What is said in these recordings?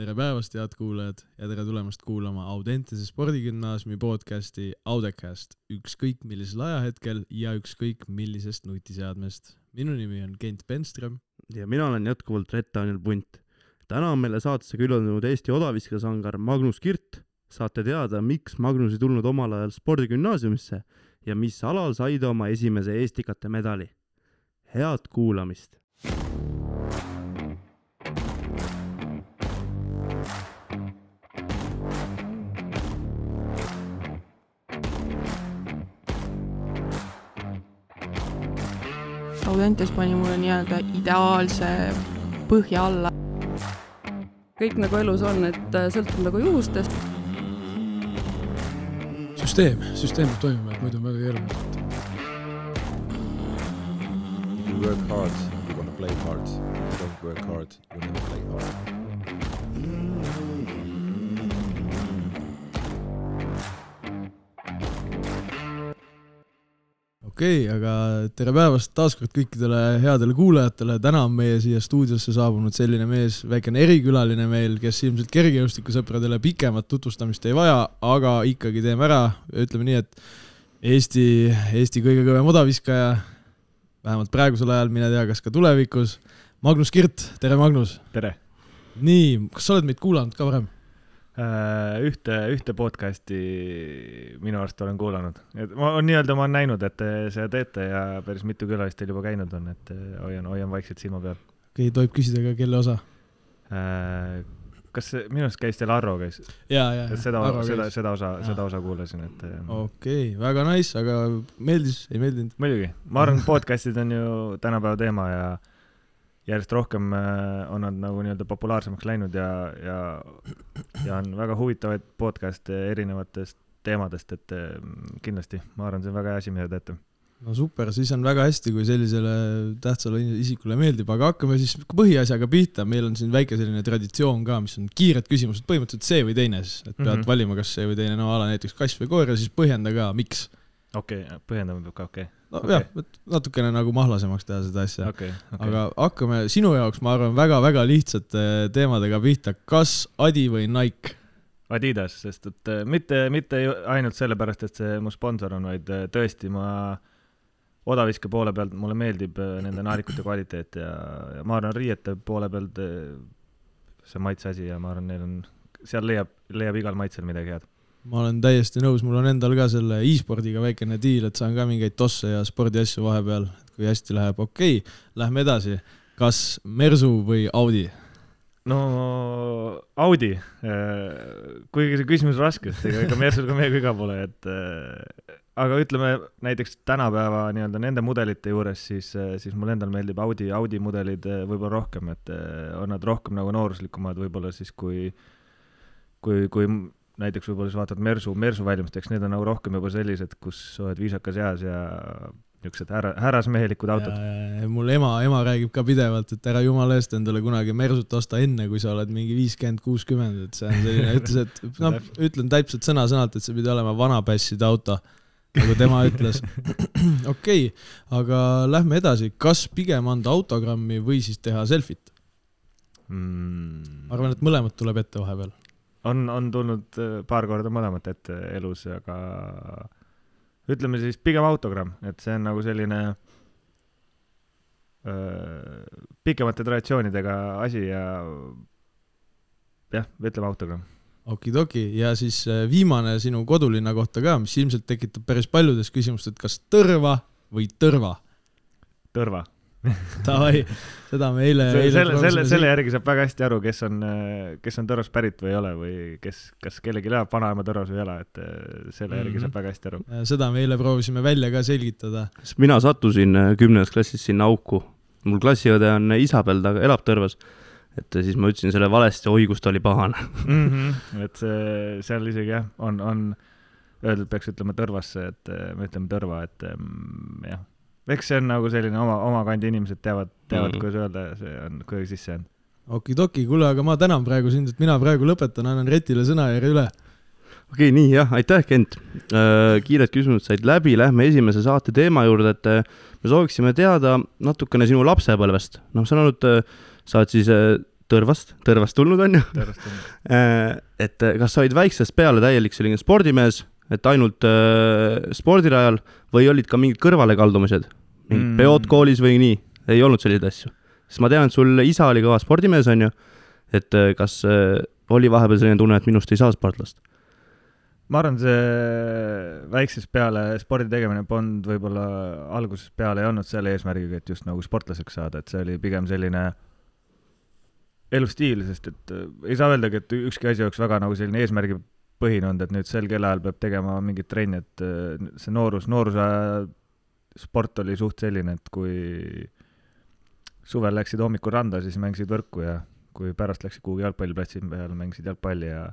tere päevast, head kuulajad ja tere tulemast kuulama Audentese spordigümnaasiumi podcasti Audecast, ükskõik millisel ajahetkel ja ükskõik millisest nutiseadmest. minu nimi on Kent Penström. ja mina olen jätkuvalt Rett-Daniel Punt. täna on meile saatesse külastunud Eesti odaviskesangar Magnus Kirt. saate teada, miks Magnus ei tulnud omal ajal spordigümnaasiumisse ja mis alal sai ta oma esimese Estikate medali. head kuulamist Audentes pani mulle nii-öelda ideaalse põhja alla. kõik nagu elus on, et äh, sõltub nagu juhustest. süsteem, süsteem peab toimima, et muidu on väga keeruline. You work hard, you're gonna play hard. You don't work hard, you'll never play hard. Okei okay,, aga tere päevast taaskord kõikidele headele kuulajatele, täna on meie siia stuudiosse saabunud selline mees, väikene erikülaline meil, kes ilmselt kergejõustikusõpradele pikemat tutvustamist ei vaja, aga ikkagi teeme ära, ütleme nii, et Eesti, Eesti kõige kõvem odaviskaja, vähemalt praegusel ajal, mine tea, kas ka tulevikus, Magnus Kirt, tere Magnus! tere! nii, kas sa oled meid kuulanud ka varem? Äh, ühte, ühte podcast'i minu arust olen kuulanud, et ma nii-öelda ma olen näinud, et te seda teete ja päris mitu külalist teil juba käinud on, et äh, hoian, hoian vaikselt silma peal. okei okay,, tohib küsida ka, kelle osa? kas see, minu arust käis teil Arro käis? ja, ja, et seda, seda, seda osa, seda osa kuulasin, et. okei okay,, väga nice, aga meeldis, ei meeldinud? muidugi, ma arvan, podcast'id on ju tänapäeva teema ja järjest rohkem on nad nagu nii-öelda populaarsemaks läinud ja, ja, ja on väga huvitavaid podcast'e erinevatest teemadest, et kindlasti, ma arvan, see on väga hea asi, mida teete. no super, siis on väga hästi, kui sellisele tähtsale isikule meeldib, aga hakkame siis põhiasjaga pihta, meil on siin väike selline traditsioon ka, mis on kiired küsimused, põhimõtteliselt see või teine siis, et pead mm -hmm. valima, kas see või teine, no ala näiteks kass või koer ja siis põhjenda ka, miks. Okei okay,, põhjendama peab ka, okei okay nojah okay., et natukene nagu mahlasemaks teha seda asja okay,. Okay. aga hakkame sinu jaoks, ma arvan, väga-väga lihtsate teemadega pihta. kas Adi või Nike? Adidas, sest et äh, mitte, mitte ainult sellepärast, et see mu sponsor on, vaid äh, tõesti ma odaviske poole pealt mulle meeldib nende naalikute kvaliteet ja, ja ma arvan, riiete poole pealt see maitse asi ja ma arvan, neil on, seal leiab, leiab igal maitsel midagi head ma olen täiesti nõus, mul on endal ka selle e-spordiga väikene diil, et saan ka mingeid tosse ja spordiasju vahepeal, et kui hästi läheb, okei okay,, lähme edasi. kas Mersu või Audi? no Audi, kuigi see küsimus raske, sest ega, ega Mersul ka meiega viga pole, et aga ütleme näiteks tänapäeva nii-öelda nende mudelite juures, siis, siis mulle endale meeldib Audi, Audi mudelid võib-olla rohkem, et on nad rohkem nagu nooruslikumad võib-olla siis kui, kui, kui näiteks võib-olla sa vaatad Mersu, Mersu välimust, eks need on nagu rohkem juba sellised, kus sa oled viisakas eas ja niisugused härra, härrasmehelikud autod. mul ema, ema räägib ka pidevalt, et ära jumala eest endale kunagi Mersut osta enne, kui sa oled mingi viiskümmend, kuuskümmend, et see on selline, ütles, et noh, ütlen täpselt sõna-sõnalt, et see pidi olema vanapässide auto, nagu tema ütles. okei okay,, aga lähme edasi, kas pigem anda autogrammi või siis teha selfit mm.? ma arvan, et mõlemat tuleb ette vahepeal on, on tulnud paar korda mõlemat ette elus, aga ütleme siis pigem autogramm, et see on nagu selline öö, pikemate traditsioonidega asi ja jah, ütleme autogramm. okidoki, ja siis viimane sinu kodulinna kohta ka, mis ilmselt tekitab päris paljudes küsimustes, et kas Tõrva või Tõrva? Tõrva Davai, seda me eile, eile selle, selle, selle järgi saab väga hästi aru, kes on, kes on Tõrvast pärit või ei ole või kes, kas kellelgi elab vanaema Tõrvas või ei ela, et selle järgi mm -hmm. saab väga hästi aru. seda me eile proovisime välja ka selgitada. mina sattusin äh, kümnendas klassis sinna auku. mul klassiõde on Isabel, ta elab Tõrvas. et siis ma ütlesin selle valesti, oi, kus ta oli pahane mm. -hmm. et see, seal isegi jah, on, on öeldud, peaks ütlema Tõrvasse, et me ütleme Tõrva, et jah eks see on nagu selline oma, oma kandi inimesed teavad, teavad mm., kuidas öelda, see on kuidagi sisse jäänud. okidoki, kuule, aga ma tänan praegu sind, et mina praegu lõpetan, annan Retile sõnajärje üle. okei okay,, nii jah, aitäh, Kent äh,. kiired küsimused said läbi, lähme esimese saate teema juurde, et äh, me sooviksime teada natukene sinu lapsepõlvest. noh, sa oled olnud, äh, sa oled siis äh, Tõrvast, Tõrvast tulnud on ju, on. et äh, kas sa olid väiksest peale täielik selline spordimees, et ainult äh, spordirajal või olid ka mingid kõrvalekaldumised, mingid Mm. peod koolis või nii, ei olnud selliseid asju? sest ma tean, et sul isa oli kõva spordimees, on ju, et äh, kas äh, oli vahepeal selline tunne, et minust ei saa sportlast? ma arvan, see väiksest peale spordi tegemine polnud võib-olla algusest peale ei olnud selle eesmärgiga, et just nagu sportlaseks saada, et see oli pigem selline elustiil, sest et äh, ei saa öeldagi, et ükski asi oleks väga nagu selline eesmärgipõhine olnud, et nüüd sel kellaajal peab tegema mingit trenni, et äh, see noorus, noorusaja sport oli suht selline, et kui suvel läksid hommikul randa, siis mängisid võrku ja kui pärast läksid kuhugi jalgpalliplatsi peale, mängisid jalgpalli ja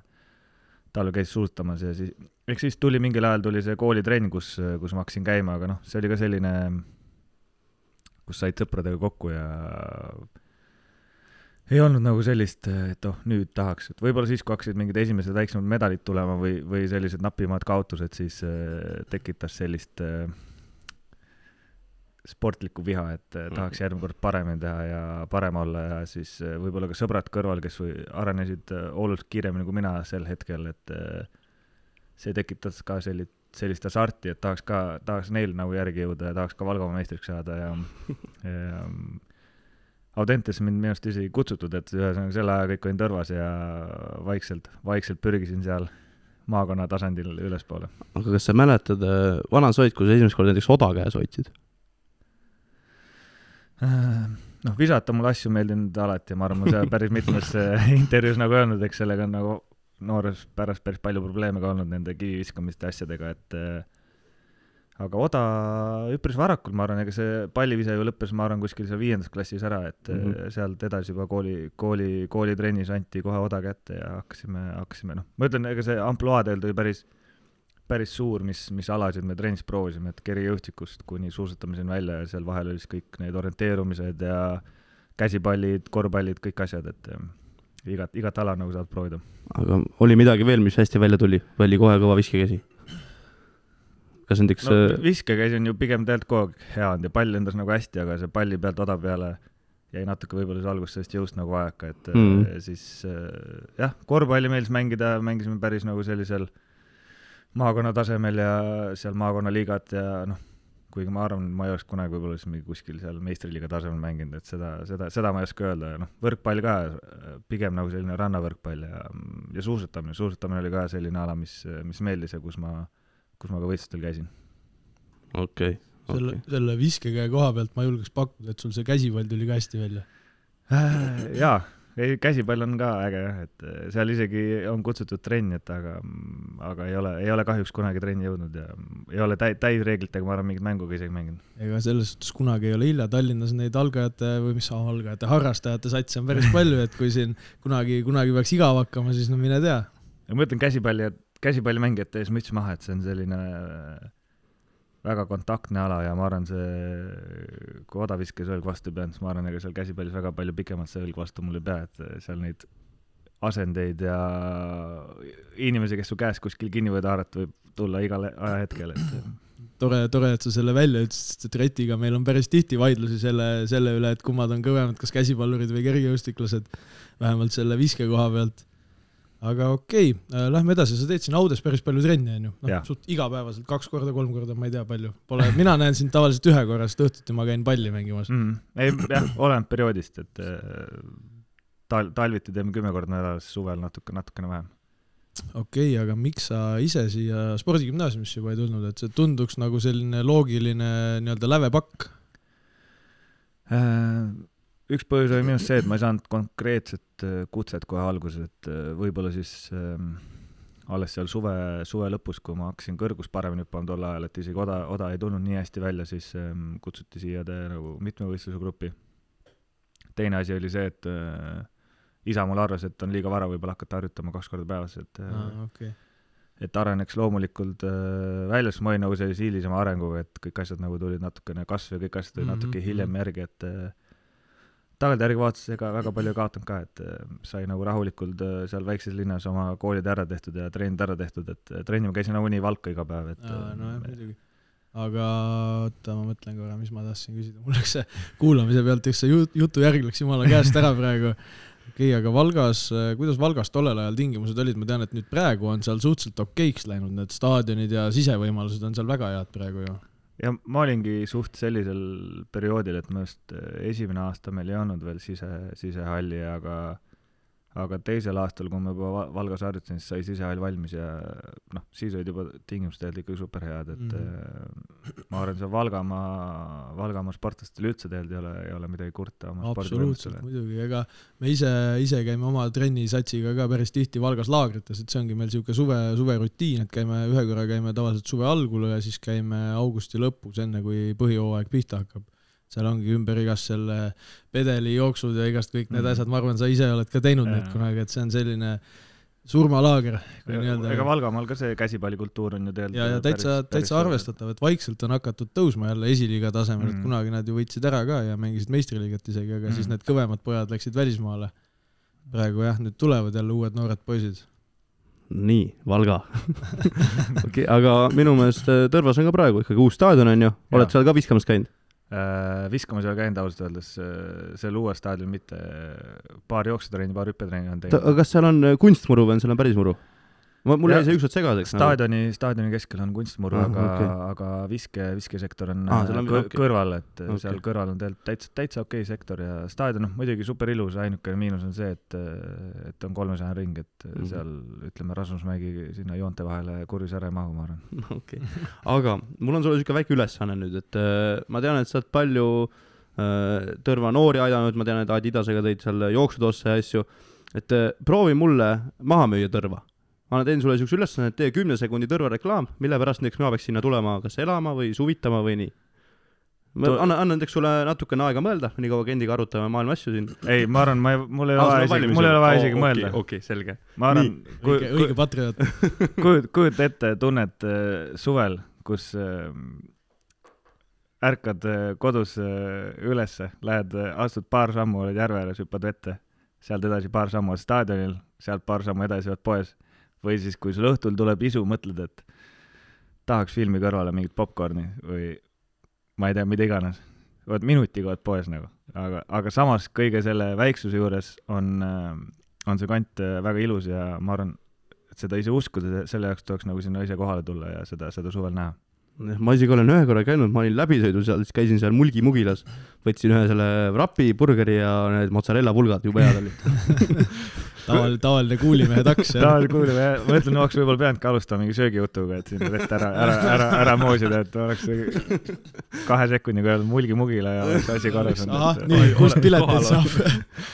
talvel käisid suusatamas ja siis, eks siis tuli mingil ajal tuli see koolitrenn, kus, kus ma hakkasin käima, aga noh, see oli ka selline, kus said sõpradega kokku ja ei olnud nagu sellist, et oh, nüüd tahaks, et võib-olla siis, kui hakkasid mingid esimesed väiksemad medalid tulema või, või sellised napimad kaotused, siis äh, tekitas sellist äh, sportlikku viha, et äh, tahaks järgmine kord paremini teha ja parem olla ja siis äh, võib-olla ka sõbrad kõrval, kes või arenesid äh, oluliselt kiiremini kui mina sel hetkel, et äh, see tekitas ka sellit-, sellist hasarti, et tahaks ka, tahaks neil nagu järgi jõuda ja tahaks ka Valgamaa meistriks saada ja, ja Audentesse mind minu arust isegi kutsutud, et ühesõnaga selle aja kõik olin Tõrvas ja vaikselt, vaikselt pürgisin seal maakonna tasandil ülespoole. aga kas sa mäletad, vana sa olid, kui sa esimest korda näiteks oda käes hoidsid? noh, visata mulle asju meeldinud alati ja ma arvan, ma seal päris mitmes äh, intervjuus nagu öelnud, eks sellega on nagu noores pärast päris palju probleeme ka olnud nende kiviviskamiste asjadega, et äh, aga oda üpris varakult, ma arvan, ega see pallivise ju lõppes, ma arvan, kuskil seal viiendas klassis ära, et mm. -hmm. sealt edasi juba kooli, kooli, koolitrennis anti kohe oda kätte ja hakkasime, hakkasime noh, ma ütlen, ega see ampluaa tegelikult oli päris päris suur, mis, mis alasid me trennis proovisime, et kergejõustikust kuni suusatamiseni välja ja seal vahel oli siis kõik need orienteerumised ja käsipallid, korvpallid, kõik asjad, et eh, igat, igat ala nagu saad proovida. aga oli midagi veel, mis hästi välja tuli oli kohe kõva viskekäsi? Kas näiteks no no,, viskekäsi on ju pigem tegelikult kogu aeg hea olnud ja pall lendas nagu hästi, aga see palli pealt oda peale jäi natuke võib-olla siis alguses sellest jõust nagu vajaka, et Mm. mm. siis äh, jah, korvpalli meeldis mängida, mängisime päris nagu sellisel maakonna tasemel ja seal maakonnaliigat ja noh, kuigi ma arvan, ma ei oleks kunagi võib-olla siis mingi kuskil seal meistriliiga tasemel mänginud, et seda, seda, seda ma ei oska öelda ja noh, võrkpall ka äh, pigem nagu selline rannavõrkpall ja, ja suusatamine, suusatamine oli ka selline ala, mis, mis meeldis ja kus ma, kus ma ka võistlustel käisin. okei, selle okei, selle viskekäe koha pealt ma julgeks pakkuda, et sul see käsipall tuli ka hästi välja. jaa, ei käsipall on ka äge jah, et äh, seal isegi on kutsutud trenni, et aga, aga ei ole, ei ole kahjuks kunagi trenni jõudnud ja ei ole täi-, täisreeglitega, ma arvan, mingit mängu ka isegi mänginud. ega selles suhtes kunagi ei ole hilja, Tallinnas neid algajate või mis algajate, harrastajate satse on päris palju, et kui siin kunagi, kunagi peaks igav hakkama, siis no mine tea. ja ma ütlen käsipalli, käsipallimängijate ees müts maha, et see on selline äh, väga kontaktne ala ja ma arvan, see, kui odaviskes õlg vastu ei pidanud, siis ma arvan, ega seal käsipallis väga palju pikemalt see õlg vastu mul ei pea, et äh, seal neid asendeid ja inimesi, kes su käest kuskil kinni võivad haarata, võib tulla igal ajahetkel, et äh, tore, tore, et sa selle välja ütlesid, sest et Retiga meil on päris tihti vaidlusi selle, selle üle, et kummad on kõvemad, kas käsipallurid või kergejõustiklased, vähemalt selle viske koha pealt. Aga okei okay,, lähme edasi, sa teed siin Audes päris palju trenni, onju, noh suht igapäevaselt, kaks korda, kolm korda, ma ei tea, palju. Pole, mina näen sind tavaliselt ühe korra, sest õhtuti ma käin palli mängimas. mm,. ei jah, oleneb perioodist, et äh, tal-, talviti teeme kümme korda nädalas, suvel natuke, natukene vähem. okei okay,, aga miks sa ise siia spordigümnaasiumisse juba ei tulnud, et see tunduks nagu selline loogiline nii-öelda lävepakk? Äh, üks põhjus oli minu arust see, et ma ei saanud konkreetset äh, kutset kohe alguses, et äh, võib-olla siis ähm, alles seal suve, suve lõpus, kui ma hakkasin kõrgust paremini hüppama tol ajal, et isegi oda, oda ei tulnud nii hästi välja, siis ähm, kutsuti siia te, nagu mitmevõistluse gruppi. teine asi oli see, et äh, isa mul arvas, et on liiga vara võib-olla hakata harjutama kaks korda päevas, et äh, okei, et areneks loomulikult äh, välja, sest ma olin nagu sellise hilisema arenguga, et kõik asjad nagu tulid natukene kasv ja kõik asjad tulid Mhm, natuke mhm. hiljem järgi, et äh, tagantjärgi vaadates ega väga palju ei kaotanud ka, et äh, sai nagu rahulikult äh, seal väikses linnas oma koolid ära tehtud ja trennid ära tehtud, et äh, trenni ma käisin nagunii Valka iga päev, et nojah, muidugi. aga oota, ma mõtlen korra, mis ma tahtsin küsida, mul läks see kuulamise pealt üks see jut- jutu järg läks jumala käest ära praegu. okei okay,, aga Valgas, kuidas Valgas tollel ajal tingimused olid, ma tean, et nüüd praegu on seal suhteliselt okeiks läinud, need staadionid ja sisevõimalused on seal väga head praegu ju. Ja ma olingi suht sellisel perioodil, et minu arust äh, esimene aasta meil ei olnud veel sise, sisehalli, aga aga teisel aastal, kui ma juba Va- Valgas harjutasin, siis sai sisehall valmis ja noh, siis olid juba tingimused tegelikult ikkagi superhead, et mm. ma arvan, see Valgamaa, Valgamaa sportlastele üldse tegelikult ei ole, ei ole midagi kurta oma absoluutselt, muidugi, ega me ise, ise käime oma trennisatsiga ka päris tihti Valgas laagrites, et see ongi meil niisugune suve, suverutiin, et käime ühe korra käime tavaliselt suve algul ja siis käime augusti lõpus, enne kui põhijooaeg pihta hakkab. Seal ongi ümber igast selle pedelijooksud ja igast kõik need Mhm. asjad, ma arvan, sa ise oled ka teinud neid Jaa. kunagi, et see on selline surmalaager, ega nii-öelda Valgamaal ka see käsipallikultuur on ju tegelikult ja, ja täitsa, täitsa arvestatav, et vaikselt on hakatud tõusma jälle esiliiga tasemel, et Mhm. kunagi nad ju võitsid ära ka ja mängisid meistriliigat isegi, aga siis Mhm. need kõvemad pojad läksid välismaale. praegu jah, nüüd tulevad jälle uued noored poisid. nii, Valga. okei, aga minu meelest äh, Tõrvas on ka praegu ikkagi uus staadion on ju, oled Jaa. seal ka viskamas käinud? Äh, viskamas ei ole käinud ausalt öeldes, seal uuel staadionil mitte, paar jooksutrenni, paar hüppetrenni on aga teinud. kas seal on äh, kunstmuru või on seal on päris muru? Mul jäi see ükskord segaseks. staadioni, staadioni keskel on kunstmuru Ah, aga okay., aga viske, viskesektor on Ah, seal on- kõr, okei. kõrval, et okay. Okei. seal kõrval on tegelikult täitsa, täitsa okei okay sektor ja staadion, noh muidugi super ilus, ainukene miinus on see, et, et on kolmesajane ring, et mm. -hmm. seal ütleme, Rasmusmägi sinna joonte vahele kurjus ära ei mahu, ma arvan. okei, aga mul on sulle niisugune väike ülesanne nüüd, et äh, ma tean, et sa oled palju äh, Tõrva noori aidanud, ma tean, et Adidasega tõid seal jooksutosse asju, et äh, proovi mulle maha müüa Tõrva. Ma teen sulle niisuguse ülesande, et tee kümne sekundi Tõrva reklaam, mille pärast näiteks mina peaks sinna tulema kas elama või suvitama või nii. ma annan, annan näiteks sulle natukene aega mõelda, nii kaua Kendiga arutame maailma asju siin. ei, ma arvan, ma ei, mul ei ole vaja isegi, mul ei ole vaja isegi mõelda. okei, selge. ma arvan, kui õige, patrioot. kujuta, kujuta ette tunnet äh, suvel, kus äh, ärkad äh, kodus äh, ülesse, lähed, astud paar sammu, oled järve ääres, hüppad vette, sealt edasi paar sammu staadionil, sealt paar sammu edasi oled poes. Või siis, kui sul õhtul tuleb isu, mõtled, et tahaks filmi kõrvale mingit popkorni või ma ei tea, mida iganes. oled minutiga oled poes nagu, aga, aga samas kõige selle väiksuse juures on, on see kant äh, väga ilus ja ma arvan, et seda ise uskuda, selle jaoks tuleks nagu sinna ise kohale tulla ja seda, seda suvel näha. ma isegi olen ühe korra käinud, ma olin läbisõidul seal, siis käisin seal Mulgi-Mugilas, võtsin ühe selle vrapi, burgeri ja need mozzarella pulgad, jube head olid. tavaline, tavaline kuulimehe taks, tahad kuulda, ma ütlen, oleks võib-olla pidanudki alustama mingi söögijutuga, et sinna vett ära, ära, ära, ära moosida, et oleks kahe sekundiga öeldud mulgi-mugila ja oleks asi korras ahah, olnud. nii, kust pileteid saab?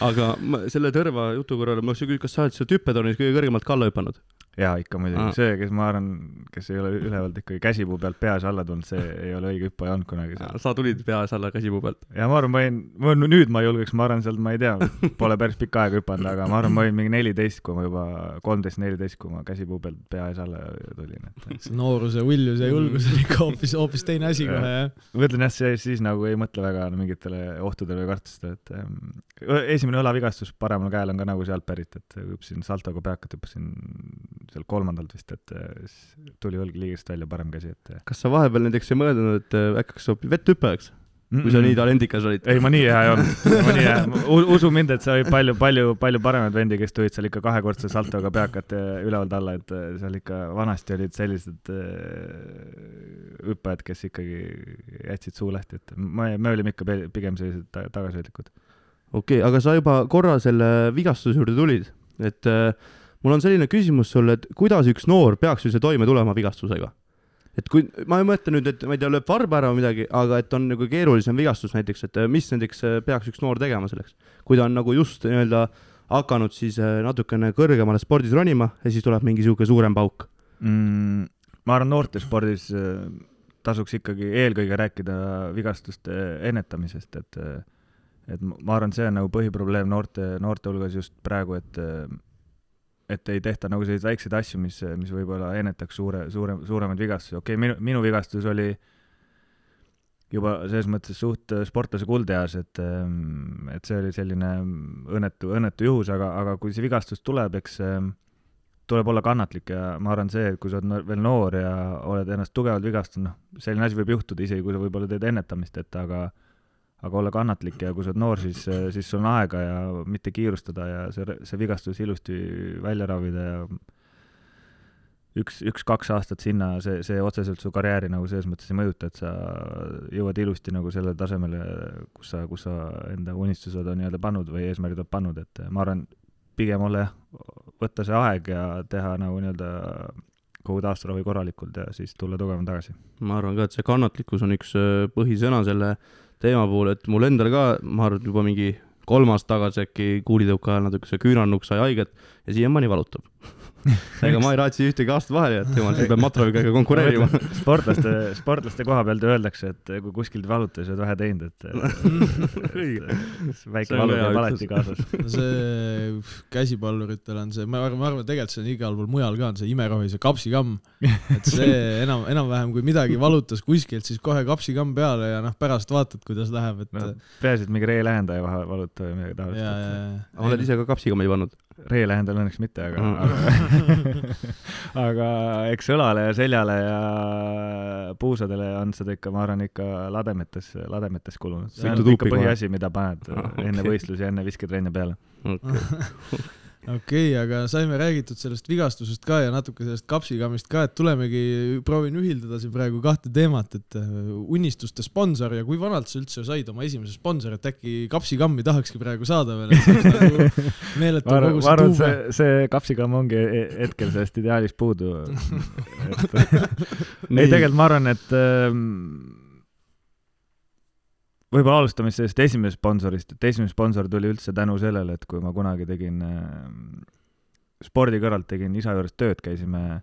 aga ma, selle Tõrva jutu korral ma küsinud, kas sa oled sealt hüppetornis kõige kõrgemalt ka alla hüpanud? jaa, ikka muidugi see, kes ma arvan, kes ei ole ülevalt ikkagi käsipuu pealt peas alla tulnud, see ei ole õige hüppaja olnud kunagi seal. sa tulid peas alla käsipuu pealt. ja ma arvan, ma olin, ma nüüd ma julgeks, ma arvan, sealt ma ei tea, pole päris pikka aega hüpanud, aga ma arvan, ma olin mingi neliteist, kui ma juba, kolmteist, neliteist, kui ma käsipuu pealt pea ees alla tulin, et see nooruse uljus ja julgus on ikka hoopis, hoopis teine asi kohe, jah. ma ütlen jah, see siis nagu ei mõtle väga mingitele ohtudele või kartustele, et ähm, esimene õlavigastus paremal käel on ka nagu sealt pärit, et hüppasin saltoga peakat, hüppasin seal kolmandalt vist, et äh, siis tuli õlg liigest välja, parem käsi, et kas sa vahepeal näiteks ei mõelnud, et äkki hakkaks hoopis vetthüppajaks, kui sa nii talendikas olid? ei, ma nii hea ei olnud, ma nii hea, usu mind, et seal oli palju, palju, palju paremaid vendi, kes tulid seal ikka kahekordse saltoga peakat äh, ülevalt alla, et äh, seal ikka vanasti olid sellised äh, hüppajad, kes ikkagi jätsid suu lahti, et me, me olime ikka pigem sellised ta- tagasihoidlikud. okei okay,, aga sa juba korra selle vigastuse juurde tulid, et äh, mul on selline küsimus sulle, et kuidas üks noor peaks üldse toime tulema vigastusega? Et kui, ma ei mõtle nüüd, et ma ei tea, lööb varba ära või midagi, aga et on nagu keerulisem vigastus näiteks, et äh, mis näiteks äh, peaks üks noor tegema selleks? kui ta on nagu just nii-öelda hakanud siis äh, natukene kõrgemale spordis ronima ja siis tuleb mingi niisugune suurem pauk. mm,? ma arvan, noortespordis tasuks ikkagi eelkõige rääkida vigastuste ennetamisest, et et ma arvan, see on nagu põhiprobleem noorte, noorte hulgas just praegu, et et ei tehta nagu selliseid väikseid asju, mis, mis võib-olla ennetaks suure, suurem, suuremaid vigastusi, okei okay,, minu, minu vigastus oli juba selles mõttes suht sportlase kuldeas, et, et see oli selline õnnetu, õnnetu juhus, aga, aga kui see vigastus tuleb, eks ähm, tuleb olla kannatlik ja ma arvan, see, et kui sa oled veel noor ja oled ennast tugevalt vigastanud, noh, selline asi võib juhtuda isegi, kui sa võib-olla teed ennetamist, et aga aga olla kannatlik ja kui sa oled noor, siis, siis sul on aega ja mitte kiirustada ja see, see vigastus ilusti välja ravida ja üks, üks-kaks aastat sinna, see, see otseselt su karjääri nagu selles mõttes ei mõjuta, et sa jõuad ilusti nagu sellele tasemele, kus sa, kus sa enda unistused on nii-öelda pannud või eesmärgid oled pannud, et ma arvan, pigem olla jah, võtta see aeg ja teha nagu nii-öelda kogu taasturavi korralikult ja siis tulla tugevam tagasi. ma arvan ka, et see kannatlikkus on üks öö, põhisõna selle teema puhul, et mul endal ka, ma arvan, et juba mingi kolm aastat tagasi äkki kuulitõuke ajal natuke see küünarnukk sai haiget ja siiamaani valutab. Ega ma ei raatsi ühtegi aastat vahele jätta, jumal, sa pead Matroviga konkureerima. sportlaste, sportlaste koha pealt öeldakse, et kui kuskilt valuta, siis oled vähe teinud, et, väike valu käib alati kaasas. see käsipalluritel on see, ma arvan, ma arvan, tegelikult see on igal pool mujal ka, on see imerohi, see kapsikamm. et see enam, enam-vähem kui midagi valutas kuskilt, siis kohe kapsikamm peale ja noh, pärast vaatad, kuidas läheb, et no peaasi, et mingi reelähendaja vahe valuta või midagi taolist. oled ise ka kapsikammi pannud? Reelähendajal õnneks mitte, aga Mm. aga, eks õlale ja seljale ja puusadele on seda ikka, ma arvan, ikka lademetes, lademetes kulunud. see on ikka põhiasi, mida paned Ah, ah, enne võistlusi enne visketrenni peale. okei, aga saime räägitud sellest vigastusest ka ja natuke sellest kapsikammist ka, et tulemegi, proovin ühildada siin praegu kahte teemat, et äh, unistuste sponsor ja kui vanalt sa üldse said oma esimese sponsori, et äkki kapsikammi tahakski praegu saada veel, et saaks nagu meeletu ma arvan, kogu see tuube see, see kapsikamm ongi e- hetkel sellest ideaalist puudu. ei, tegelikult ma arvan, et ähm, võib-olla alustame siis sellest esimesest sponsorist, et esimene sponsor tuli üldse tänu sellele, et kui ma kunagi tegin ähm, spordi kõrvalt tegin isa juures tööd, käisime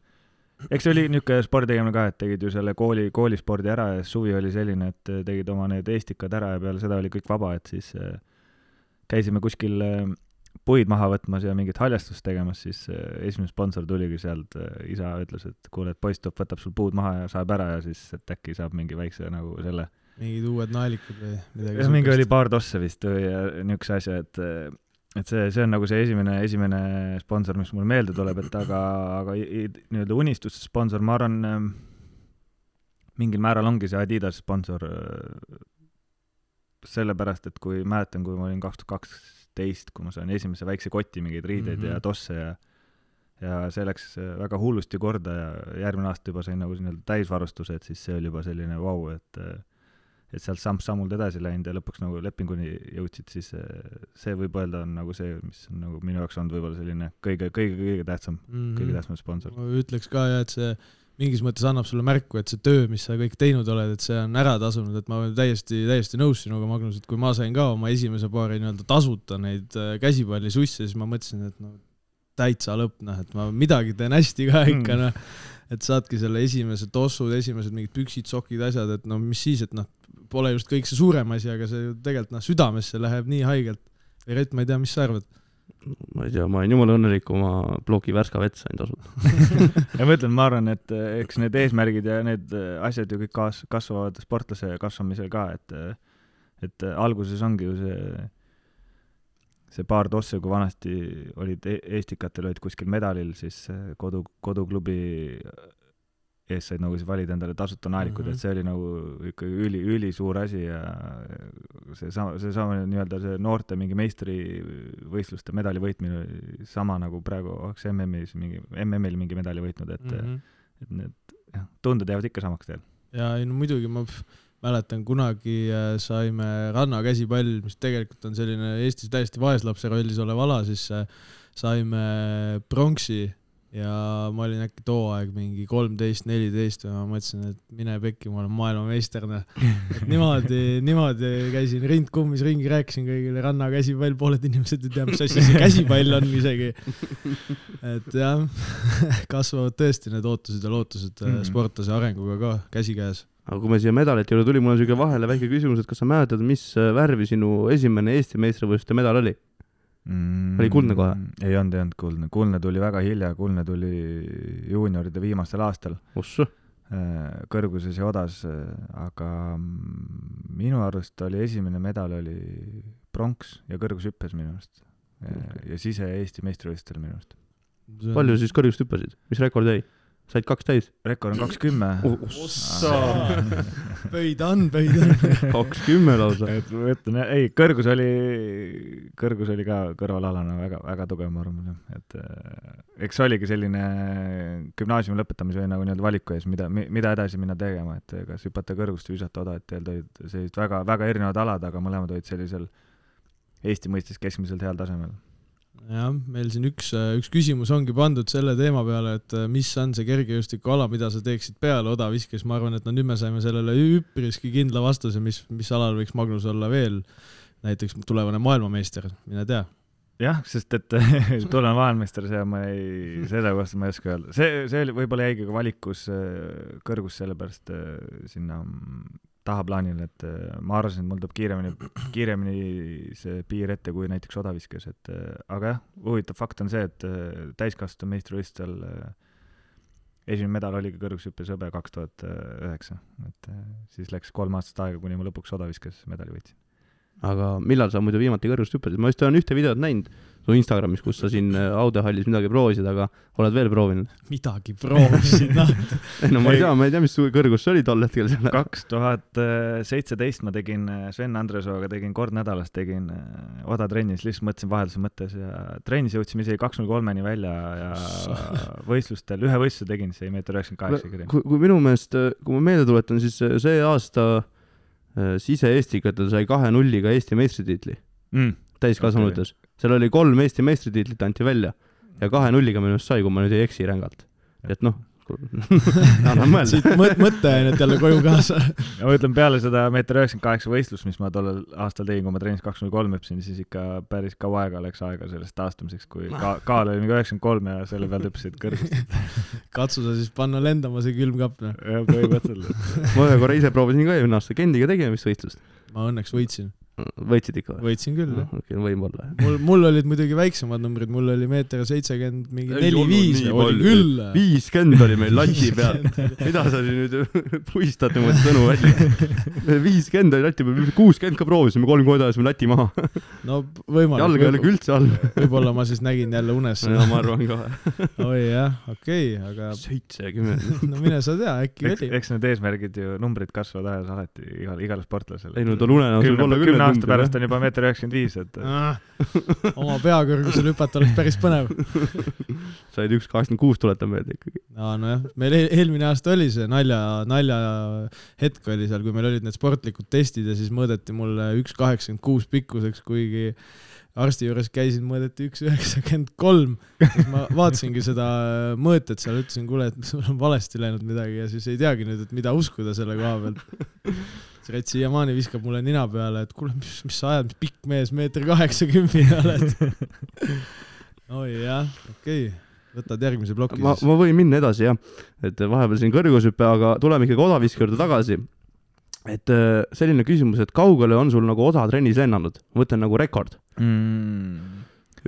eks see oli niisugune spordi tegemine ka, et tegid ju selle kooli, koolispordi ära ja suvi oli selline, et tegid oma need eestikad ära ja peale seda oli kõik vaba, et siis äh, käisime kuskil äh, puid maha võtmas ja mingit haljastust tegemas, siis esimene sponsor tuligi sealt, isa ütles, et kuule, et poiss tuleb, võtab sul puud maha ja saeb ära ja siis, et äkki saab mingi väikse nagu selle mingid uued naelikud või midagi jah, mingi oli paar tosse vist või äh, niisuguse asja, et et see, see on nagu see esimene, esimene sponsor, mis mulle meelde tuleb, et aga, aga nii-öelda unistuste sponsor, ma arvan, mingil määral ongi see Adidas sponsor, sellepärast et kui mäletan, kui ma olin kaks tuhat kaksteist, kui ma sain esimese väikse koti mingeid riideid mm Mhm. -hmm. ja tosse ja ja see läks väga hullusti korda ja järgmine aasta juba sain nagu nii-öelda täisvarustuse, et siis see oli juba selline vau wow,, et et sealt samm-sammult edasi läinud ja lõpuks nagu lepinguni jõudsid, siis eh, see võib öelda on nagu see, mis on nagu minu jaoks olnud võib-olla selline kõige, kõige, kõige tähtsam mm, -hmm. kõige tähtsam sponsor. ma ütleks ka jah, et see mingis mõttes annab sulle märku, et see töö, mis sa kõik teinud oled, et see on ära tasunud, et ma olen täiesti, täiesti nõus sinuga, Magnus, et kui ma sain ka oma esimese paari nii-öelda tasuta neid äh, käsipallisusse, siis ma mõtlesin, et no täitsa lõpp, noh, et ma midagi teen hästi ka ikka, noh. et saadki selle esimese tossud, esimesed mingid püksid, sokid, asjad, et no mis siis, et noh, pole just kõik see suurem asi, aga see ju tegelikult noh, südamesse läheb nii haigelt. Rett, ma ei tea, mis sa arvad? ma ei tea, ma olen jumala õnnelik, oma ploki Värska vett sain tasuta. ja ma ütlen, ma arvan, et eh, eks need eesmärgid ja need eh, asjad ju kõik kaas-, kasvavad sportlase kasvamisel ka, et eh, et alguses ongi ju see see paar tosse, kui vanasti olid e- eestikatel olid kuskil medalil, siis kodu, koduklubi ees said nagu siis valida endale tasuta naelikud mm, Mhm. -hmm. et see oli nagu ikka üli, ülisuur asi ja seesama, seesama nii-öelda see noorte mingi meistrivõistluste medali võitmine oli sama nagu praegu oleks MM-is mingi, MM-il mingi medali võitnud, et mm, Mhm. -hmm. et need jah, tunded jäävad ikka samaks teil. ja ei no muidugi ma mäletan kunagi äh, saime rannakäsipall, mis tegelikult on selline Eestis täiesti vaeslapse rollis olev ala, siis äh, saime pronksi ja ma olin äkki too aeg mingi kolmteist, neliteist ja ma mõtlesin, et mine pekki, ma olen maailmameister, noh. et niimoodi, niimoodi käisin rind kummis ringi, rääkisin kõigile rannakäsipall, pooled inimesed ei tea, mis asi see käsipall on isegi. et jah, kasvavad tõesti need ootused ja lootused mm. -hmm. sportlase arenguga ka käsikäes. aga kui me siia medalite juurde tulime, mul on siuke vahele väike küsimus, et kas sa mäletad, mis äh, värvi sinu esimene Eesti meistrivõistluste medal oli? Mm, Oli kuldne kohe?? ei olnud, ei olnud kuldne, kuldne tuli väga hilja, kuldne tuli juunioride viimastel aastal ossu, äh, kõrguses ja odas, aga mm, minu arust oli esimene medal oli pronks ja kõrgushüppes minu arust. ja sise Eesti meistrivõistlustel minu arust. palju siis kõrgust hüppasid, mis rekord jäi? Said kaks täis? rekord on kakskümmend. pöid on, pöid on. kakskümmend lausa. et ma ütlen, ei, kõrgus oli, kõrgus oli ka kõrvalalana väga, väga tugev, ma arvan, et äh, eks see oligi selline gümnaasiumi lõpetamise või nagu nii-öelda valiku ees, mida, mida edasi minna tegema, et kas hüpata kõrgust või visata oda, et tegelikult olid sellised väga, väga erinevad alad, aga mõlemad olid sellisel Eesti mõistes keskmiselt heal tasemel. jah, meil siin üks, üks küsimus ongi pandud selle teema peale, et äh, mis on see kergejõustikuala, mida sa teeksid peale odaviskes, ma arvan, et no nüüd me saime sellele üpriski kindla vastuse, mis, mis alal võiks Magnus olla veel näiteks tulevane maailmameister, mine tea. jah, sest et tulevane maailmameister, see ma ei, selle kohta ma ei oska öelda. see, see võib-olla jäigi ka valikus äh, kõrgus sellepärast äh, sinna tahaplaanile, et äh, ma arvasin, et mul tuleb kiiremini, kiiremini see piir ette kui näiteks odaviskes, et äh, aga jah, huvitav fakt on see, et äh, täiskasvanute meistrivõistlustel esimene medal oligi kõrgushüppes hõbe kaks tuhat üheksa, et siis läks kolm aastat aega, kuni ma lõpuks odaviskes medali võitsin. aga millal sa muidu viimati kõrgust hüppasid? ma just olen ühte videot näinud su Instagramis, kus sa siin äh, Aude hallis midagi proovisid, aga oled veel proovinud? midagi proovisid, noh. ei no ma ei tea, ma ei tea, mis su kõrgus see oli tol hetkel seal. kaks tuhat seitseteist ma tegin äh, Sven Andresooga tegin kord nädalas tegin äh, odatrennis, lihtsalt mõtlesin vahelduse mõttes ja trennis jõudsime isegi kaks null kolmeni välja ja võistlustel, ühe võistluse tegin, see meeter üheksakümmend kaheksa kirja. kui, kui minu meelest, kui ma meelde tuletan, siis see aasta sise-eestikatel sai kahe nulliga Eesti meistritiitli Mm. täiskasvanutes okay.. Seal oli kolm Eesti meistritiitlit anti välja ja kahe nulliga minu arust sai, kui ma nüüd ei eksi rängalt. et noh, annan mõelda. siit mõt-, mõtteainet jälle koju kaasa. ma ütlen peale seda meeter üheksakümmend kaheksa võistlust, mis ma tollel aastal tegin, kui ma trennis kaks null kolm hüppasin, siis ikka päris kaua aega läks aega sellest taastumiseks, kui ka-, kaal oli mingi üheksakümmend kolm ja selle pealt hüppasid kõrgust. katsu sa siis panna lendama see külmkapp, noh. jah, põhimõtteliselt. ma ühe korra ise proovisin ka eelmine aasta, Kendiga tegime vist võistlust. ma õnneks võitsin, võitsid ikka või? võitsin küll, jah. okei, võib-olla. mul, mul olid muidugi väiksemad numbrid, mul oli meeter seitsekümmend mingi neli-viis oli küll. viiskümmend oli meil lati peal. mida sa nüüd puistad niimoodi sõnu välja? viiskümmend oli lati peal, kuuskümmend ka proovisime, kolm korda ajasime lati maha. no võimalik. jalg ei ole ka üldse all. võib-olla ma siis nägin jälle unes seda. ma arvan ka. oi jah, okei okay,, aga seitsekümmend. no mine sa tea, äkki oli. eks need eesmärgid ju, numbrid kasvavad ajas alati igal, igal sportlasel. ei no tal unenäos võib olla küll aasta pärast on juba meeter üheksakümmend viis, et Ah, oma pea kõrgusel hüpata oleks päris põnev. said üks kaheksakümmend kuus, tuletan meelde ikkagi. aa nojah, meil eel- eelmine aasta oli see nalja, nalja hetk oli seal, kui meil olid need sportlikud testid ja siis mõõdeti mulle üks kaheksakümmend kuus pikkuseks, kuigi arsti juures käisin, mõõdeti üks üheksakümmend kolm. siis ma vaatasingi seda mõõtet seal, ütlesin, kuule, et sul on valesti läinud midagi ja siis ei teagi nüüd, et mida uskuda selle koha pealt. Rets siiamaani viskab mulle nina peale, et kuule, mis, mis sa ajad, mis pikk mees, meeter kaheksakümne oled. oi jah, okei okay., võtad järgmise ploki ma, siis. ma võin minna edasi jah, et vahepeal siin kõrgushüpe, aga tuleme ikkagi odaviske juurde tagasi. et äh, selline küsimus, et kaugele on sul nagu odatrennis lennanud, ma mõtlen nagu rekord, mm.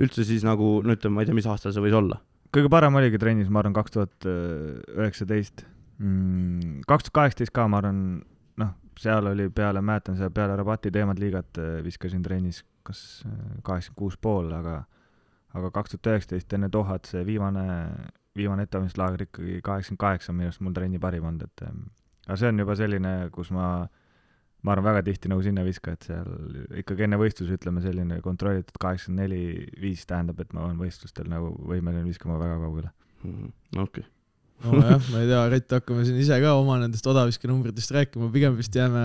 üldse siis nagu no ütleme, ma ei tea, mis aastal see võis olla. kõige parem oligi trennis, ma arvan, kaks tuhat üheksateist. Mm, kaks tuhat kaheksateist ka, ma arvan, seal oli peale, mäletan seda peale rabati teemad liigat äh, viskasin trennis kas kaheksakümmend kuus pool, aga aga kaks tuhat üheksateist enne Dohat see viimane, viimane ettevalmistuslaager ikkagi kaheksakümmend kaheksa on minu arust mul trenni parim olnud, et ähm, aga see on juba selline, kus ma ma arvan, väga tihti nagu sinna viska, et seal ikkagi enne võistlusi ütleme selline kontrollitud kaheksakümmend neli, viis tähendab, et ma olen võistlustel nagu võimeline viskama väga kaugele. okei. nojah, ma ei tea, Rett, hakkame siin ise ka oma nendest odaviskenumbritest rääkima, pigem vist jääme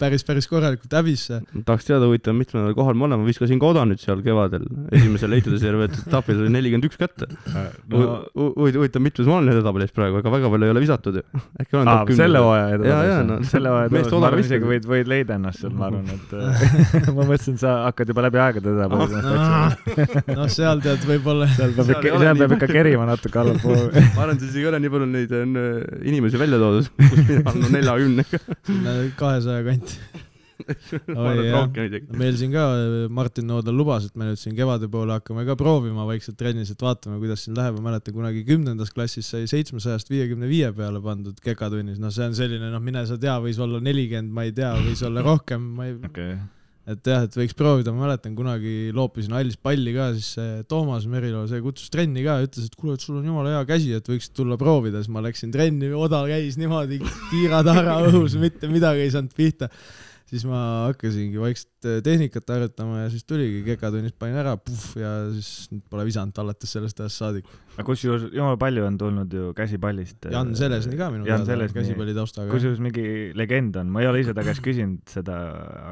päris, päris korralikult häbisse. tahaks teada, huvitav, mitmendal kohal ma olen, ma viskasin ka oda nüüd seal kevadel, esimesel leitude serveeritud etapil oli nelikümmend üks kätte. no huvitav, mitmes ma olen edetabelis praegu, ega väga palju ei ole visatud ju. äkki olen aa, selle hooaja edasi no,, selle hooaja edasi, ma arvan isegi võid, võid leida ennast sealt, ma arvan, et äh, ma mõtlesin, sa hakkad juba läbi aegade teda praegu ennast otsima. noh, seal tead, võib-olla seal peab Seal ikka seal peab ikka kerima natuke allapoole. ma arvan, et siis ei ole nii palju neid on, äh, inimesi välja toodud, kus mina olen neljakümnega. sinna kahesaja kanti. isegi. meil siin ka Martin Noodal lubas, et me nüüd siin kevade poole hakkame ka proovima vaikselt trennis, et vaatame, kuidas siin läheb, ma mäletan kunagi kümnendas klassis sai seitsmesajast viiekümne viie peale pandud kekatunnis, noh, see on selline, noh, mine sa tea, võis olla nelikümmend, ma ei tea, võis olla rohkem, ma ei, okei, et jah, et võiks proovida, ma mäletan kunagi loopisin hallis palli ka, siis Toomas Merilo, see kutsus trenni ka ütles, et kuule, et sul on jumala hea käsi, et võiksid tulla proovida, siis ma läksin trenni, oda käis niimoodi, tiira-taara õhus, mitte midagi ei saanud pihta. Siis ma hakkasingi vaikselt eh, tehnikat harjutama ja siis tuligi kekatunnis panin ära, puhh ja siis pole visanud alates sellest ajast saadik. aga kusjuures jumala palju on tulnud ju käsipallist. Jan Selesni ka minu teada, käsipalli taustaga. kusjuures mingi legend on, ma ei ole ise ta käest küsinud seda,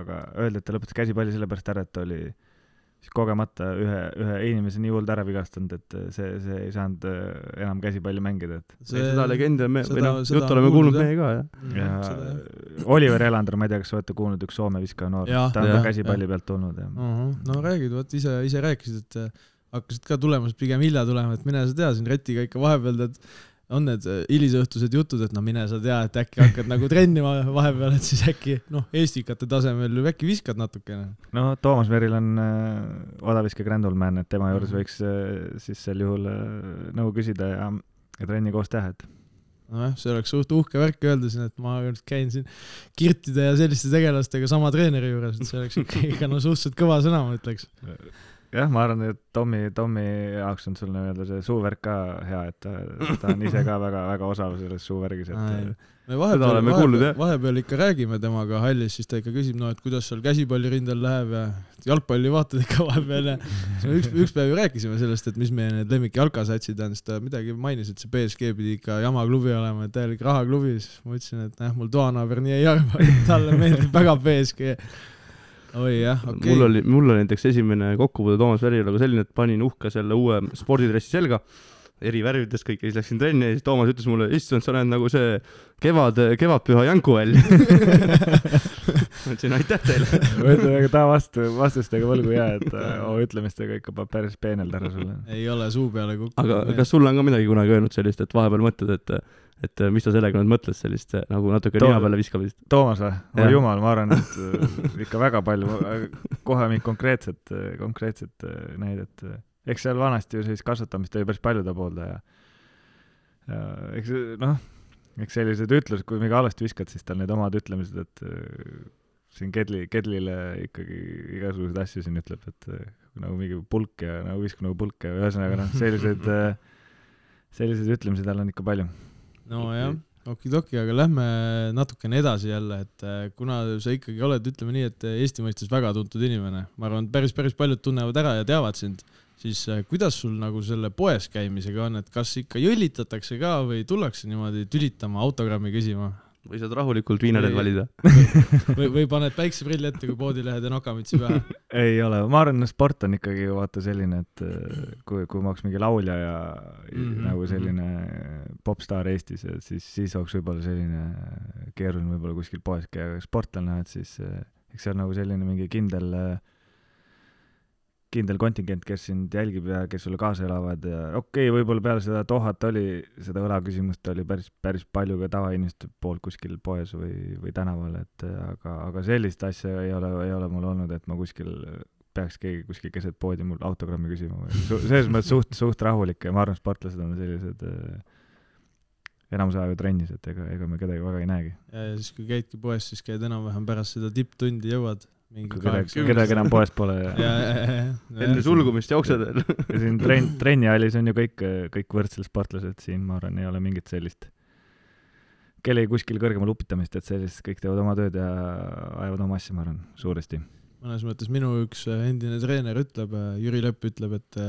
aga öeldi, et ta lõpetas käsipalli sellepärast ära, et ta oli siis kogemata ühe, ühe inimese nii hullult ära vigastanud, et see, see ei saanud äh, enam käsipalli mängida, et seda legendi on me, või noh, juttu oleme kuulnud meie ka, jah. Mm, ja Oliver Elander, ma ei tea, kas olete kuulnud, üks Soome viskaja noor, Jah, ta on jah, ka käsipalli pealt tulnud ja no räägid, vot ise, ise rääkisid, et äh, hakkasid ka tulemas pigem hilja tulema, et mine sa tea, siin retiga ikka vahepeal tead, on need äh, hilisõhtused jutud, et no mine sa tea, et äkki hakkad nagu trennima vahepeal, et siis äkki noh, eestikate tasemel äkki viskad natukene. no Toomas Meril on äh, odaviske Grandulman, et tema juures võiks äh, siis sel juhul äh, nõu küsida ja, ja trenni koos teha, et nojah, see oleks suht uhke värk öelda siin, et ma käin siin Kirtide ja selliste tegelastega sama treeneri juures, et see oleks ikka, ikka no suhteliselt kõva sõna, ma ütleks. jah, ma arvan, et Tommy, Tommy jaoks on sul nii-öelda see suuvärk ka hea, et ta, ta on ise ka väga-väga osav selles suuvärgis, et me vahepeal, vahepeal, jah. vahepeal ikka räägime temaga hallis, siis ta ikka küsib, no et kuidas seal käsipallirindel läheb ja jalgpalli vaatad ikka vahepeal ja siis me üks, üks päev ju rääkisime sellest, et mis meie need lemmik jalkasatsid on, siis ta midagi mainis, et see BSG pidi ikka jama klubi olema, et täielik rahaklubi, siis ma ütlesin, et näh, mul toanaaber nii ei arva, talle meeldib väga BSG. Oi jah, okei mul oli, mul oli näiteks esimene kokkupuude Toomas Verilaga selline, et panin uhke selle uue spordidressi selga, eri värvides kõik ja siis läksin trenni ja siis Toomas ütles mulle, issand, sa näed nagu see kevad, kevadpüha Janku välja. ma ütlesin aitäh teile. ühesõnaga ta vastu, vastustega võlgu ei jää, et oma ütlemistega ikka paneb päris peenelt ära sulle. ei ole suu peale kukkunud. aga kas sulle on ka midagi kunagi öelnud sellist, et vahepeal mõtled, et et mis ta sellega nüüd mõtles, sellist nagu natuke Too- nina peale viskamist? Toomas või? Oi jumal, ma arvan, et äh, ikka väga palju, kohe mingit konkreetset, konkreetset äh, näidet. eks seal vanasti ju sellist kasvatamist oli päris palju ta poolda ja ja eks noh, eks sellised ütlused, kui mingi halvasti viskad, siis tal need omad ütlemised, et äh, siin Kedli, Kedlile ikkagi igasuguseid asju siin ütleb, et äh, nagu mingi pulk ja nagu visku nagu pulk ja ühesõnaga noh, sellised, selliseid ütlemisi tal on ikka palju. nojah, okidoki, aga lähme natukene edasi jälle, et äh, kuna sa ikkagi oled, ütleme nii, et Eesti mõistes väga tuntud inimene, ma arvan, et päris, päris paljud tunnevad ära ja teavad sind, siis äh, kuidas sul nagu selle poes käimisega on, et kas ikka jõllitatakse ka või tullakse niimoodi tülitama, autogrammi küsima või saad rahulikult viinareid Ei. valida? või, või paned päikseprilli ette, kui poodilehed ja nokamütsi pähe? ei ole, ma arvan, sport on ikkagi vaata selline, et äh, kui, kui ma oleks mingi laulja ja mm Mhm, -hmm, nagu selline popstaar Eestis, et siis, siis oleks võib-olla selline keeruline võib-olla kuskil poes käia, aga sportlane, et siis äh, eks see on nagu selline mingi kindel, kindel kontingent, kes sind jälgib ja kes sulle kaasa elavad ja okei okay,, võib-olla peale seda Dohat oli, seda õlaküsimust oli päris, päris palju ka tavainimeste poolt kuskil poes või, või tänaval, et aga, aga sellist asja ei ole, ei ole mul olnud, et ma kuskil peaks keegi kuskil keset poodi mul autogrammi küsima või su- selles mõttes suht, suht rahulik ja ma arvan, sportlased on sellised äh, enamus aega trennis, et ega, ega me kedagi väga ei näegi. ja ja siis, kui käidki poes, siis käid enam-vähem pärast seda tipptundi jõuad. kedagi, kedagi enam poes pole ja ja, ja, ja, enne sulgumist jooksed veel. ja siin trenn, trennihallis on ju kõik, kõik võrdsed sportlased, siin ma arvan, ei ole mingit sellist kellegi kuskil kõrgemal upitamist, et sellist, kõik teevad oma tööd ja ajavad oma asja, ma arvan, suuresti. mõnes mõttes minu üks äh, endine treener ütleb, Jüri Lepp ütleb, et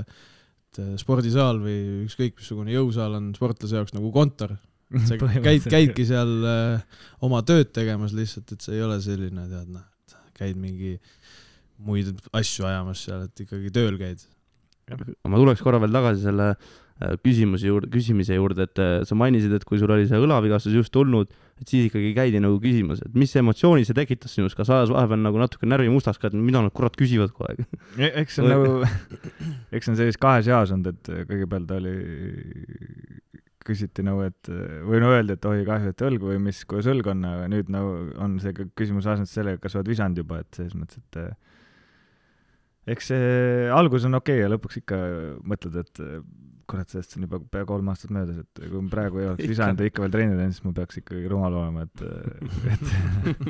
et äh, spordisaal või ükskõik missugune jõusaal on sportlase jaoks nagu kontor. sa käid, käidki seal äh, oma tööd tegemas lihtsalt, et see ei ole selline, tead noh, käid mingi muid asju ajamas seal, et ikkagi tööl käid. ma tuleks korra veel tagasi selle äh, küsimuse juurde, küsimise juurde, et äh, sa mainisid, et kui sul oli see õlavigastus just tulnud, et siis ikkagi käidi nagu küsimas, et mis emotsiooni see tekitas sinus, kas ajas vahepeal nagu natuke närvi mustaks ka, et mida nad kurat küsivad kogu aeg? eks see on nagu, eks see on sellises kahes jaos olnud, et kõigepealt oli, küsiti nagu, et või no öeldi, et oi kahju, et õlg või mis, kuidas õlg on, aga nüüd nagu on see küsimus asendus sellega, kas sa oled visanud juba, et selles mõttes, et eh, eks see algus on okei okay ja lõpuks ikka mõtled, et eh, kurat, sellest on juba pea kolm aastat möödas, et kui ma praegu ei oleks visanud ja ikka veel trenni teinud, siis ma peaks ikkagi rumal olema, et, et,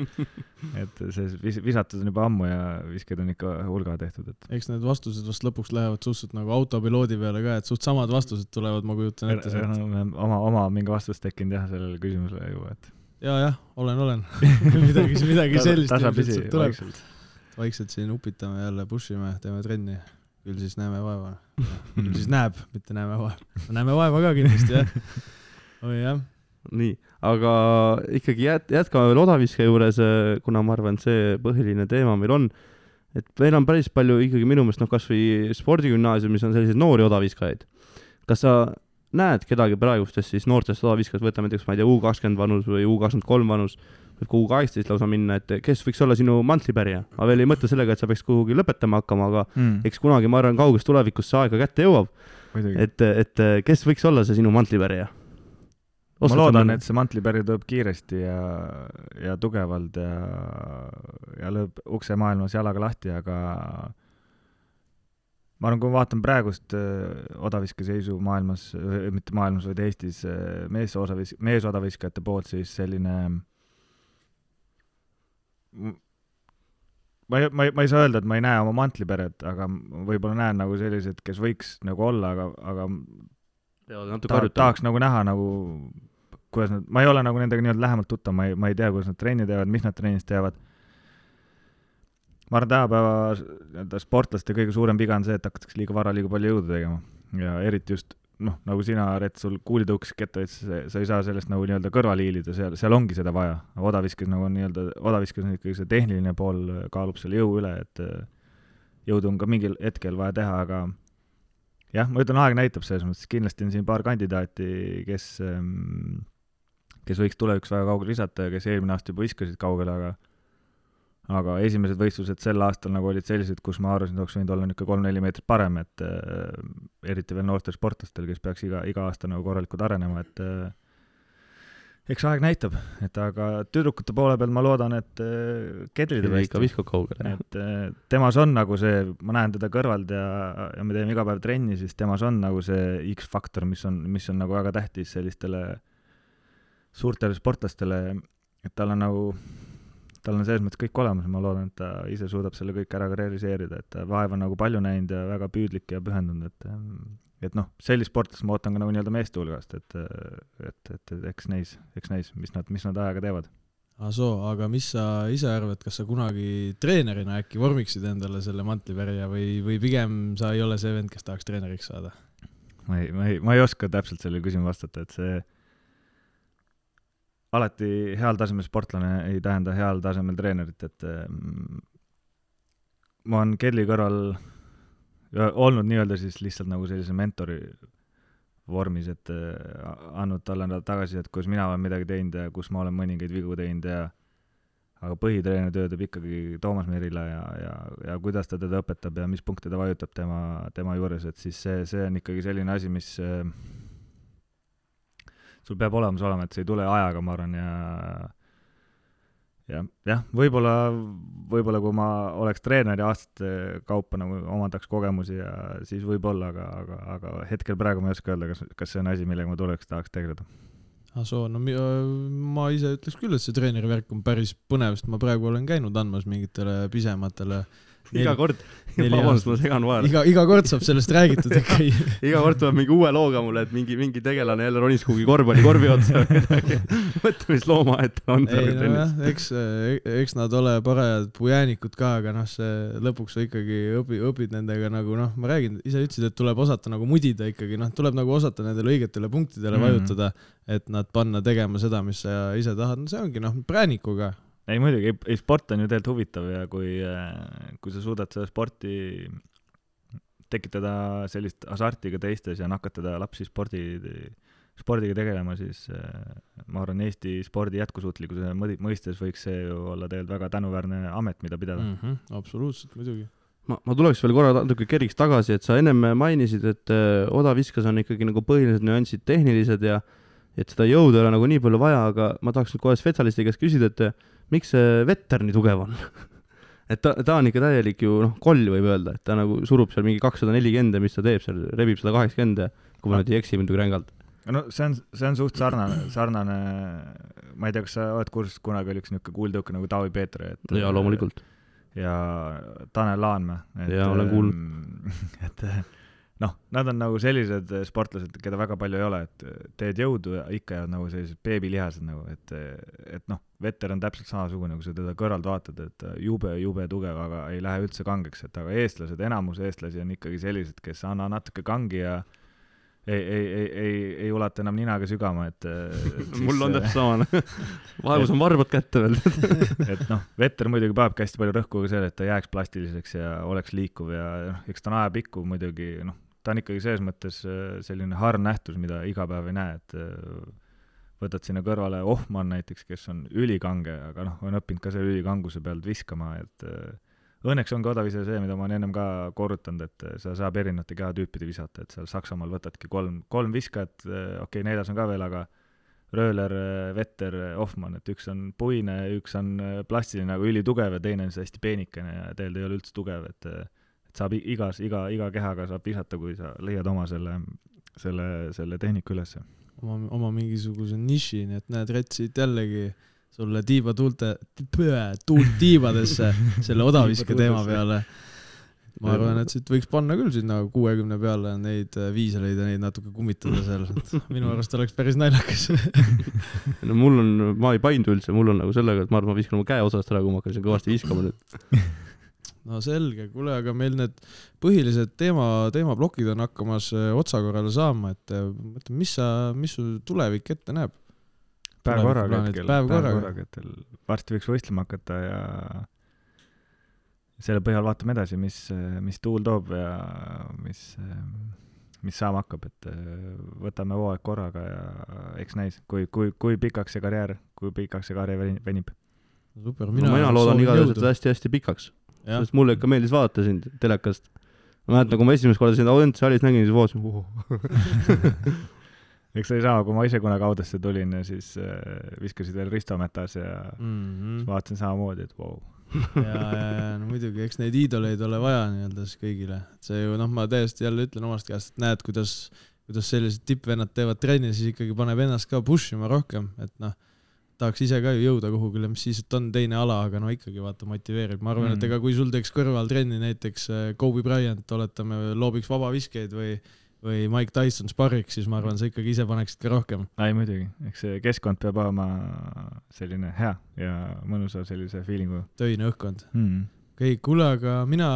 et see vis-, visatud on juba ammu ja viskeid on ikka hulga tehtud, et eks need vastused vast lõpuks lähevad suhteliselt nagu autopiloodi peale ka, et suht samad vastused tulevad, ma kujutan ette sealt. oma, oma mingi vastus tekkinud jah, sellele küsimusele juba, et ja, jah, olen, olen. midagi, midagi sellist tasapisi ilmselt tuleb. vaikselt. vaikselt siin upitame jälle, push ime, teeme trenni. Küll siis näeme vaeva. küll siis näeb, mitte näeme vaeva. näeme vaeva ka kindlasti jah. oi jah, nii, aga ikkagi jät-, jätkame veel odaviske juures, kuna ma arvan, et see põhiline teema meil on, et meil on päris palju ikkagi minu meelest noh, kasvõi spordigümnaasiumis on selliseid noori odaviskajaid. kas sa näed kedagi praegustest siis noortest odaviskajast, võtame näiteks, ma ei tea, U kakskümmend vanus või U kakskümmend kolm vanus, võib ka U kaheksateist lausa minna, et kes võiks olla sinu mantlipärija? ma veel ei mõtle sellega, et sa peaks kuhugi lõpetama hakkama, aga mm, eks kunagi, ma arvan, kauges tulevikus see aeg ka kätte jõuab, et, et kes võiks olla see sinu mantlipärija? ma loodan, et see mantlipäri tuleb kiiresti ja, ja tugevalt ja, ja lööb ukse maailmas jalaga lahti, aga ma arvan, kui ma vaatan praegust äh, odaviskeseisu maailmas, mitte maailmas, vaid Eestis äh, meesosavis-, meesodaviskajate poolt, siis selline ma ei, ma ei, ma ei saa öelda, et ma ei näe oma mantliperet, aga võib-olla näen nagu selliseid, kes võiks nagu olla, aga, aga natuke ta, tahaks nagu näha nagu, kuidas nad, ma ei ole nagu nendega nii-öelda lähemalt tuttav, ma ei, ma ei tea, kuidas nad trenni teevad, mis nad trennis teevad. ma arvan, tänapäeva nii-öelda sportlaste kõige suurem viga on see, et hakatakse liiga vara liiga palju jõudu tegema ja eriti just noh, nagu sina, Rett, sul kuulitõukes kettaid, sa ei saa sellest nagu nii-öelda kõrvale hiilida, seal, seal ongi seda vaja. odaviskes nagu on nii-öelda, odaviskes on ikkagi see tehniline pool kaalub selle jõu üle, et äh, jõudu on ka mingil hetkel vaja teha, aga jah, ma ütlen, aeg näitab selles mõttes, kindlasti on siin paar kandidaati, kes, kes võiks tulevikus väga kaugele visata ja kes eelmine aasta juba viskasid kaugele, aga aga esimesed võistlused sel aastal nagu olid sellised, kus ma arvasin, et oleks võinud olla niisugune kolm-neli meetrit parem, et äh, eriti veel noortel sportlastel, kes peaks iga, iga aasta nagu korralikult arenema, et äh, eks aeg näitab, et aga tüdrukute poole peal ma loodan, et äh, Kedri teeb ikka viskab kaugele, et äh, temas on nagu see, ma näen teda kõrvalt ja, ja me teeme iga päev trenni, siis temas on nagu see X-faktor, mis on, mis on nagu väga tähtis sellistele suurtele sportlastele, et tal on nagu, tal on selles mõttes kõik olemas ma loodan, et ta ise suudab selle kõik ära realiseerida, et ta vaeva on nagu palju näinud ja väga püüdlik ja pühendunud, et et noh, sellist sportlast ma ootan ka nagu nii-öelda meeste hulgast, et et, et, et eks näis, eks näis, mis nad, mis nad ajaga teevad. Asoo, aga mis sa ise arvad, kas sa kunagi treenerina äkki vormiksid endale selle mantlipärija või, või pigem sa ei ole see vend, kes tahaks treeneriks saada? ma ei, ma ei, ma ei oska täpselt sellele küsimusele vastata, et see alati heal tasemel sportlane ei tähenda heal tasemel treenerit, et mm, ma olen Kelly kõrval olnud nii-öelda siis lihtsalt nagu sellise mentori vormis, et äh, andnud talle tagasisidet, kuidas mina olen midagi teinud ja kus ma olen mõningaid vigu teinud ja aga põhitreeneri töö teeb ikkagi Toomas Merila ja, ja, ja kuidas ta teda õpetab ja mis punkte ta vajutab tema, tema juures, et siis see, see on ikkagi selline asi, mis äh, sul peab olemas olema, et see ei tule ajaga, ma arvan, ja ja jah, võib-olla, võib-olla kui ma oleks treener ja aastate kaupa nagu omandaks kogemusi ja siis võib-olla, aga, aga, aga hetkel praegu ma ei oska öelda, kas, kas see on asi, millega ma tulevikus tahaks tegeleda. Asoo, no mi- ma ise ütleks küll, et see treeneri värk on päris põnev, sest ma praegu olen käinud andmas mingitele pisematele iga kord, vabandust, ma segan vahele. iga, iga kord saab sellest räägitud ikka. iga kord tuleb mingi uue looga mulle, et mingi, mingi tegelane jälle ronis kuhugi korvpallikorvi otsa või midagi. mõtle, mis loomaaed ta on ei nojah, eks, eks nad ole parajad pujäänikud ka, aga noh, see lõpuks sa ikkagi õpi-, õpid nendega nagu noh, ma räägin, ise ütlesid, et tuleb osata nagu mudida ikkagi, noh, tuleb nagu osata nendele õigetele punktidele Mhm. vajutada, et nad panna tegema seda, mis sa ise tahad, no see ongi noh, präänikuga. Ei muidugi, ei, sport on ju tegelikult huvitav ja kui, kui sa suudad seda sporti tekitada sellist hasarti ka teistes ja nakatada lapsi spordi, spordiga tegelema, siis äh, ma arvan, Eesti spordi jätkusuutlikkuse mõistes võiks see ju olla tegelikult väga tänuväärne amet, mida pidada mm.. -hmm. absoluutselt, muidugi. ma, ma tuleks veel korra natuke keriks tagasi, et sa ennem mainisid, et äh, odaviskas on ikkagi nagu põhilised nüansid tehnilised ja et seda jõudu ei ole nagu nii palju vaja, aga ma tahaks nüüd kohe spetsialisti käest küsida, et äh, miks see vetter nii tugev on? et ta, ta on ikka täielik ju noh, koll võib öelda, et ta nagu surub seal mingi kakssada nelikümmend ja mis ta teeb seal, rebib sada kaheksakümmend ja kui ma nüüd ei eksi muidugi rängalt. no see on, see on suht sarnane, sarnane, ma ei tea, kas sa oled kursis, kunagi oli üks niisugune kuultõuke nagu Taavi Peeter, et jaa, loomulikult. ja Tanel Laanmäe. Jaa, olen kuulnud. et noh, nad on nagu sellised sportlased, keda väga palju ei ole, et teed jõudu ja ikka jäävad nagu sellised beebilihased nagu, et et noh, vetter on täpselt samasugune, kui sa teda kõrvalt vaatad, et jube, jube tugev, aga ei lähe üldse kangeks, et aga eestlased, enamus eestlasi on ikkagi sellised, kes anna natuke kangi ja ei, ei, ei, ei, ei ulata enam ninaga sügama, et, et mul on täpselt samane. vaevus on varbad kätte veel. et noh, vetter muidugi panebki hästi palju rõhku ka sellele, et ta jääks plastiliseks ja oleks liikuv ja noh, eks ta on ajapikku muidugi noh, ta on ikkagi selles mõttes äh, selline harv nähtus, mida iga päev ei näe, et äh, võtad sinna kõrvale Ohman näiteks, kes on ülikange, aga noh, on õppinud ka selle ülikanguse pealt viskama, et äh, õnneks ongi odavise see, mida ma olen ennem ka korrutanud, et äh, seda saab erinevate kehatüüpide visata, et seal Saksamaal võtadki kolm, kolm viskajat, okei okay,, neljas on ka veel, aga Rööler, Vetter, Hoffmann, et üks on puine, üks on äh, plastiline nagu ülitugev ja teine on siis hästi peenikene ja tegelikult ei ole üldse tugev, et et saab igas, iga, iga kehaga saab visata, kui sa leiad oma selle, selle, selle tehnika ülesse. oma, oma mingisuguse niši, nii et näed, rätsid jällegi sulle tiiba tuulte, tuult tiibadesse selle odaviske teema peale. ma arvan, et siit võiks panna küll sinna kuuekümne peale neid äh, viiseleid ja neid natuke kummitada seal, et minu arust oleks päris naljakas. no mul on, ma ei paindu üldse, mul on nagu sellega, et ma arvan, ma viskan oma käe otsast ära, kui ma hakkan siin kõvasti viskama nüüd. No selge, kuule, aga meil need põhilised teema, teemaplokid on hakkamas äh, otsakorrale saama, et äh, mõtle, mis sa, mis su tulevik ette näeb? päev korraga hetkel, päev korraga. hetkel, varsti võiks võistlema hakata ja selle põhjal vaatame edasi, mis, mis tuul toob ja mis, mis saama hakkab, et äh, võtame hooaeg korraga ja eks näis, kui, kui, kui pikaks see karjäär, kui pikaks see karjäär veni- venib. super, mina, mina, mina loodan igatahes, et hästi-hästi pikaks, sest mulle ikka meeldis vaadata sind telekast. ma mäletan, kui ma esimest korda sind Audentsaalis nägin, siis vaatasin, ohoh. eks see oli sama, kui ma ise kunagi Audesse tulin siis äh, viskasid veel Risto Metas ja mm. Mhm. vaatasin samamoodi, et vau wow.. ja, ja, ja no muidugi, eks neid iidoleid ole vaja nii-öelda siis kõigile, et see ju noh, ma täiesti jälle ütlen omast käest, et näed, kuidas, kuidas sellised tippvennad teevad trenni, siis ikkagi paneb ennast ka push ima rohkem, et noh, tahaks ise ka ju jõuda kuhugile, mis siis, et on teine ala, aga no ikkagi vaata motiveerib, ma arvan mm., et Mm. ega kui sul teeks kõrval trenni näiteks äh, Kobe Bryant, oletame, loobiks vabaviskeid või või Mike Tyson sparriks, siis ma arvan, sa ikkagi ise paneksid ka rohkem. ei muidugi, eks see keskkond peab olema selline hea ja mõnusa sellise feeling'u töine õhkkond. hmm.. Okei okay,, kuule, aga mina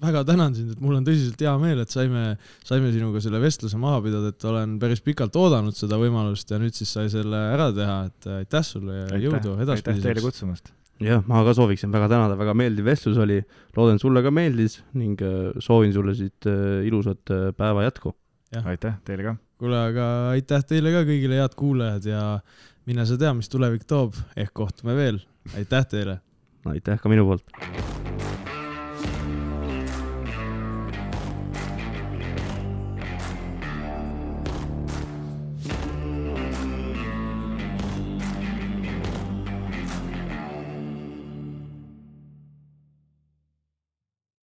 väga tänan sind, et mul on tõsiselt hea meel, et saime, saime sinuga selle vestluse maha pidada, et olen päris pikalt oodanud seda võimalust ja nüüd siis sai selle ära teha, et aitäh sulle ja jõudu aitäh teile edaspidiseks. kutsumast. jah, ma ka sooviksin väga tänada, väga meeldiv vestlus oli, loodan sulle ka meeldis ning äh, soovin sulle siit äh, ilusat äh, päeva jätku. aitäh teile ka. kuule, aga aitäh teile ka kõigile, head kuulajad ja mine sa tea, mis tulevik toob, ehk kohtume veel. aitäh teile no, aitäh ka minu poolt.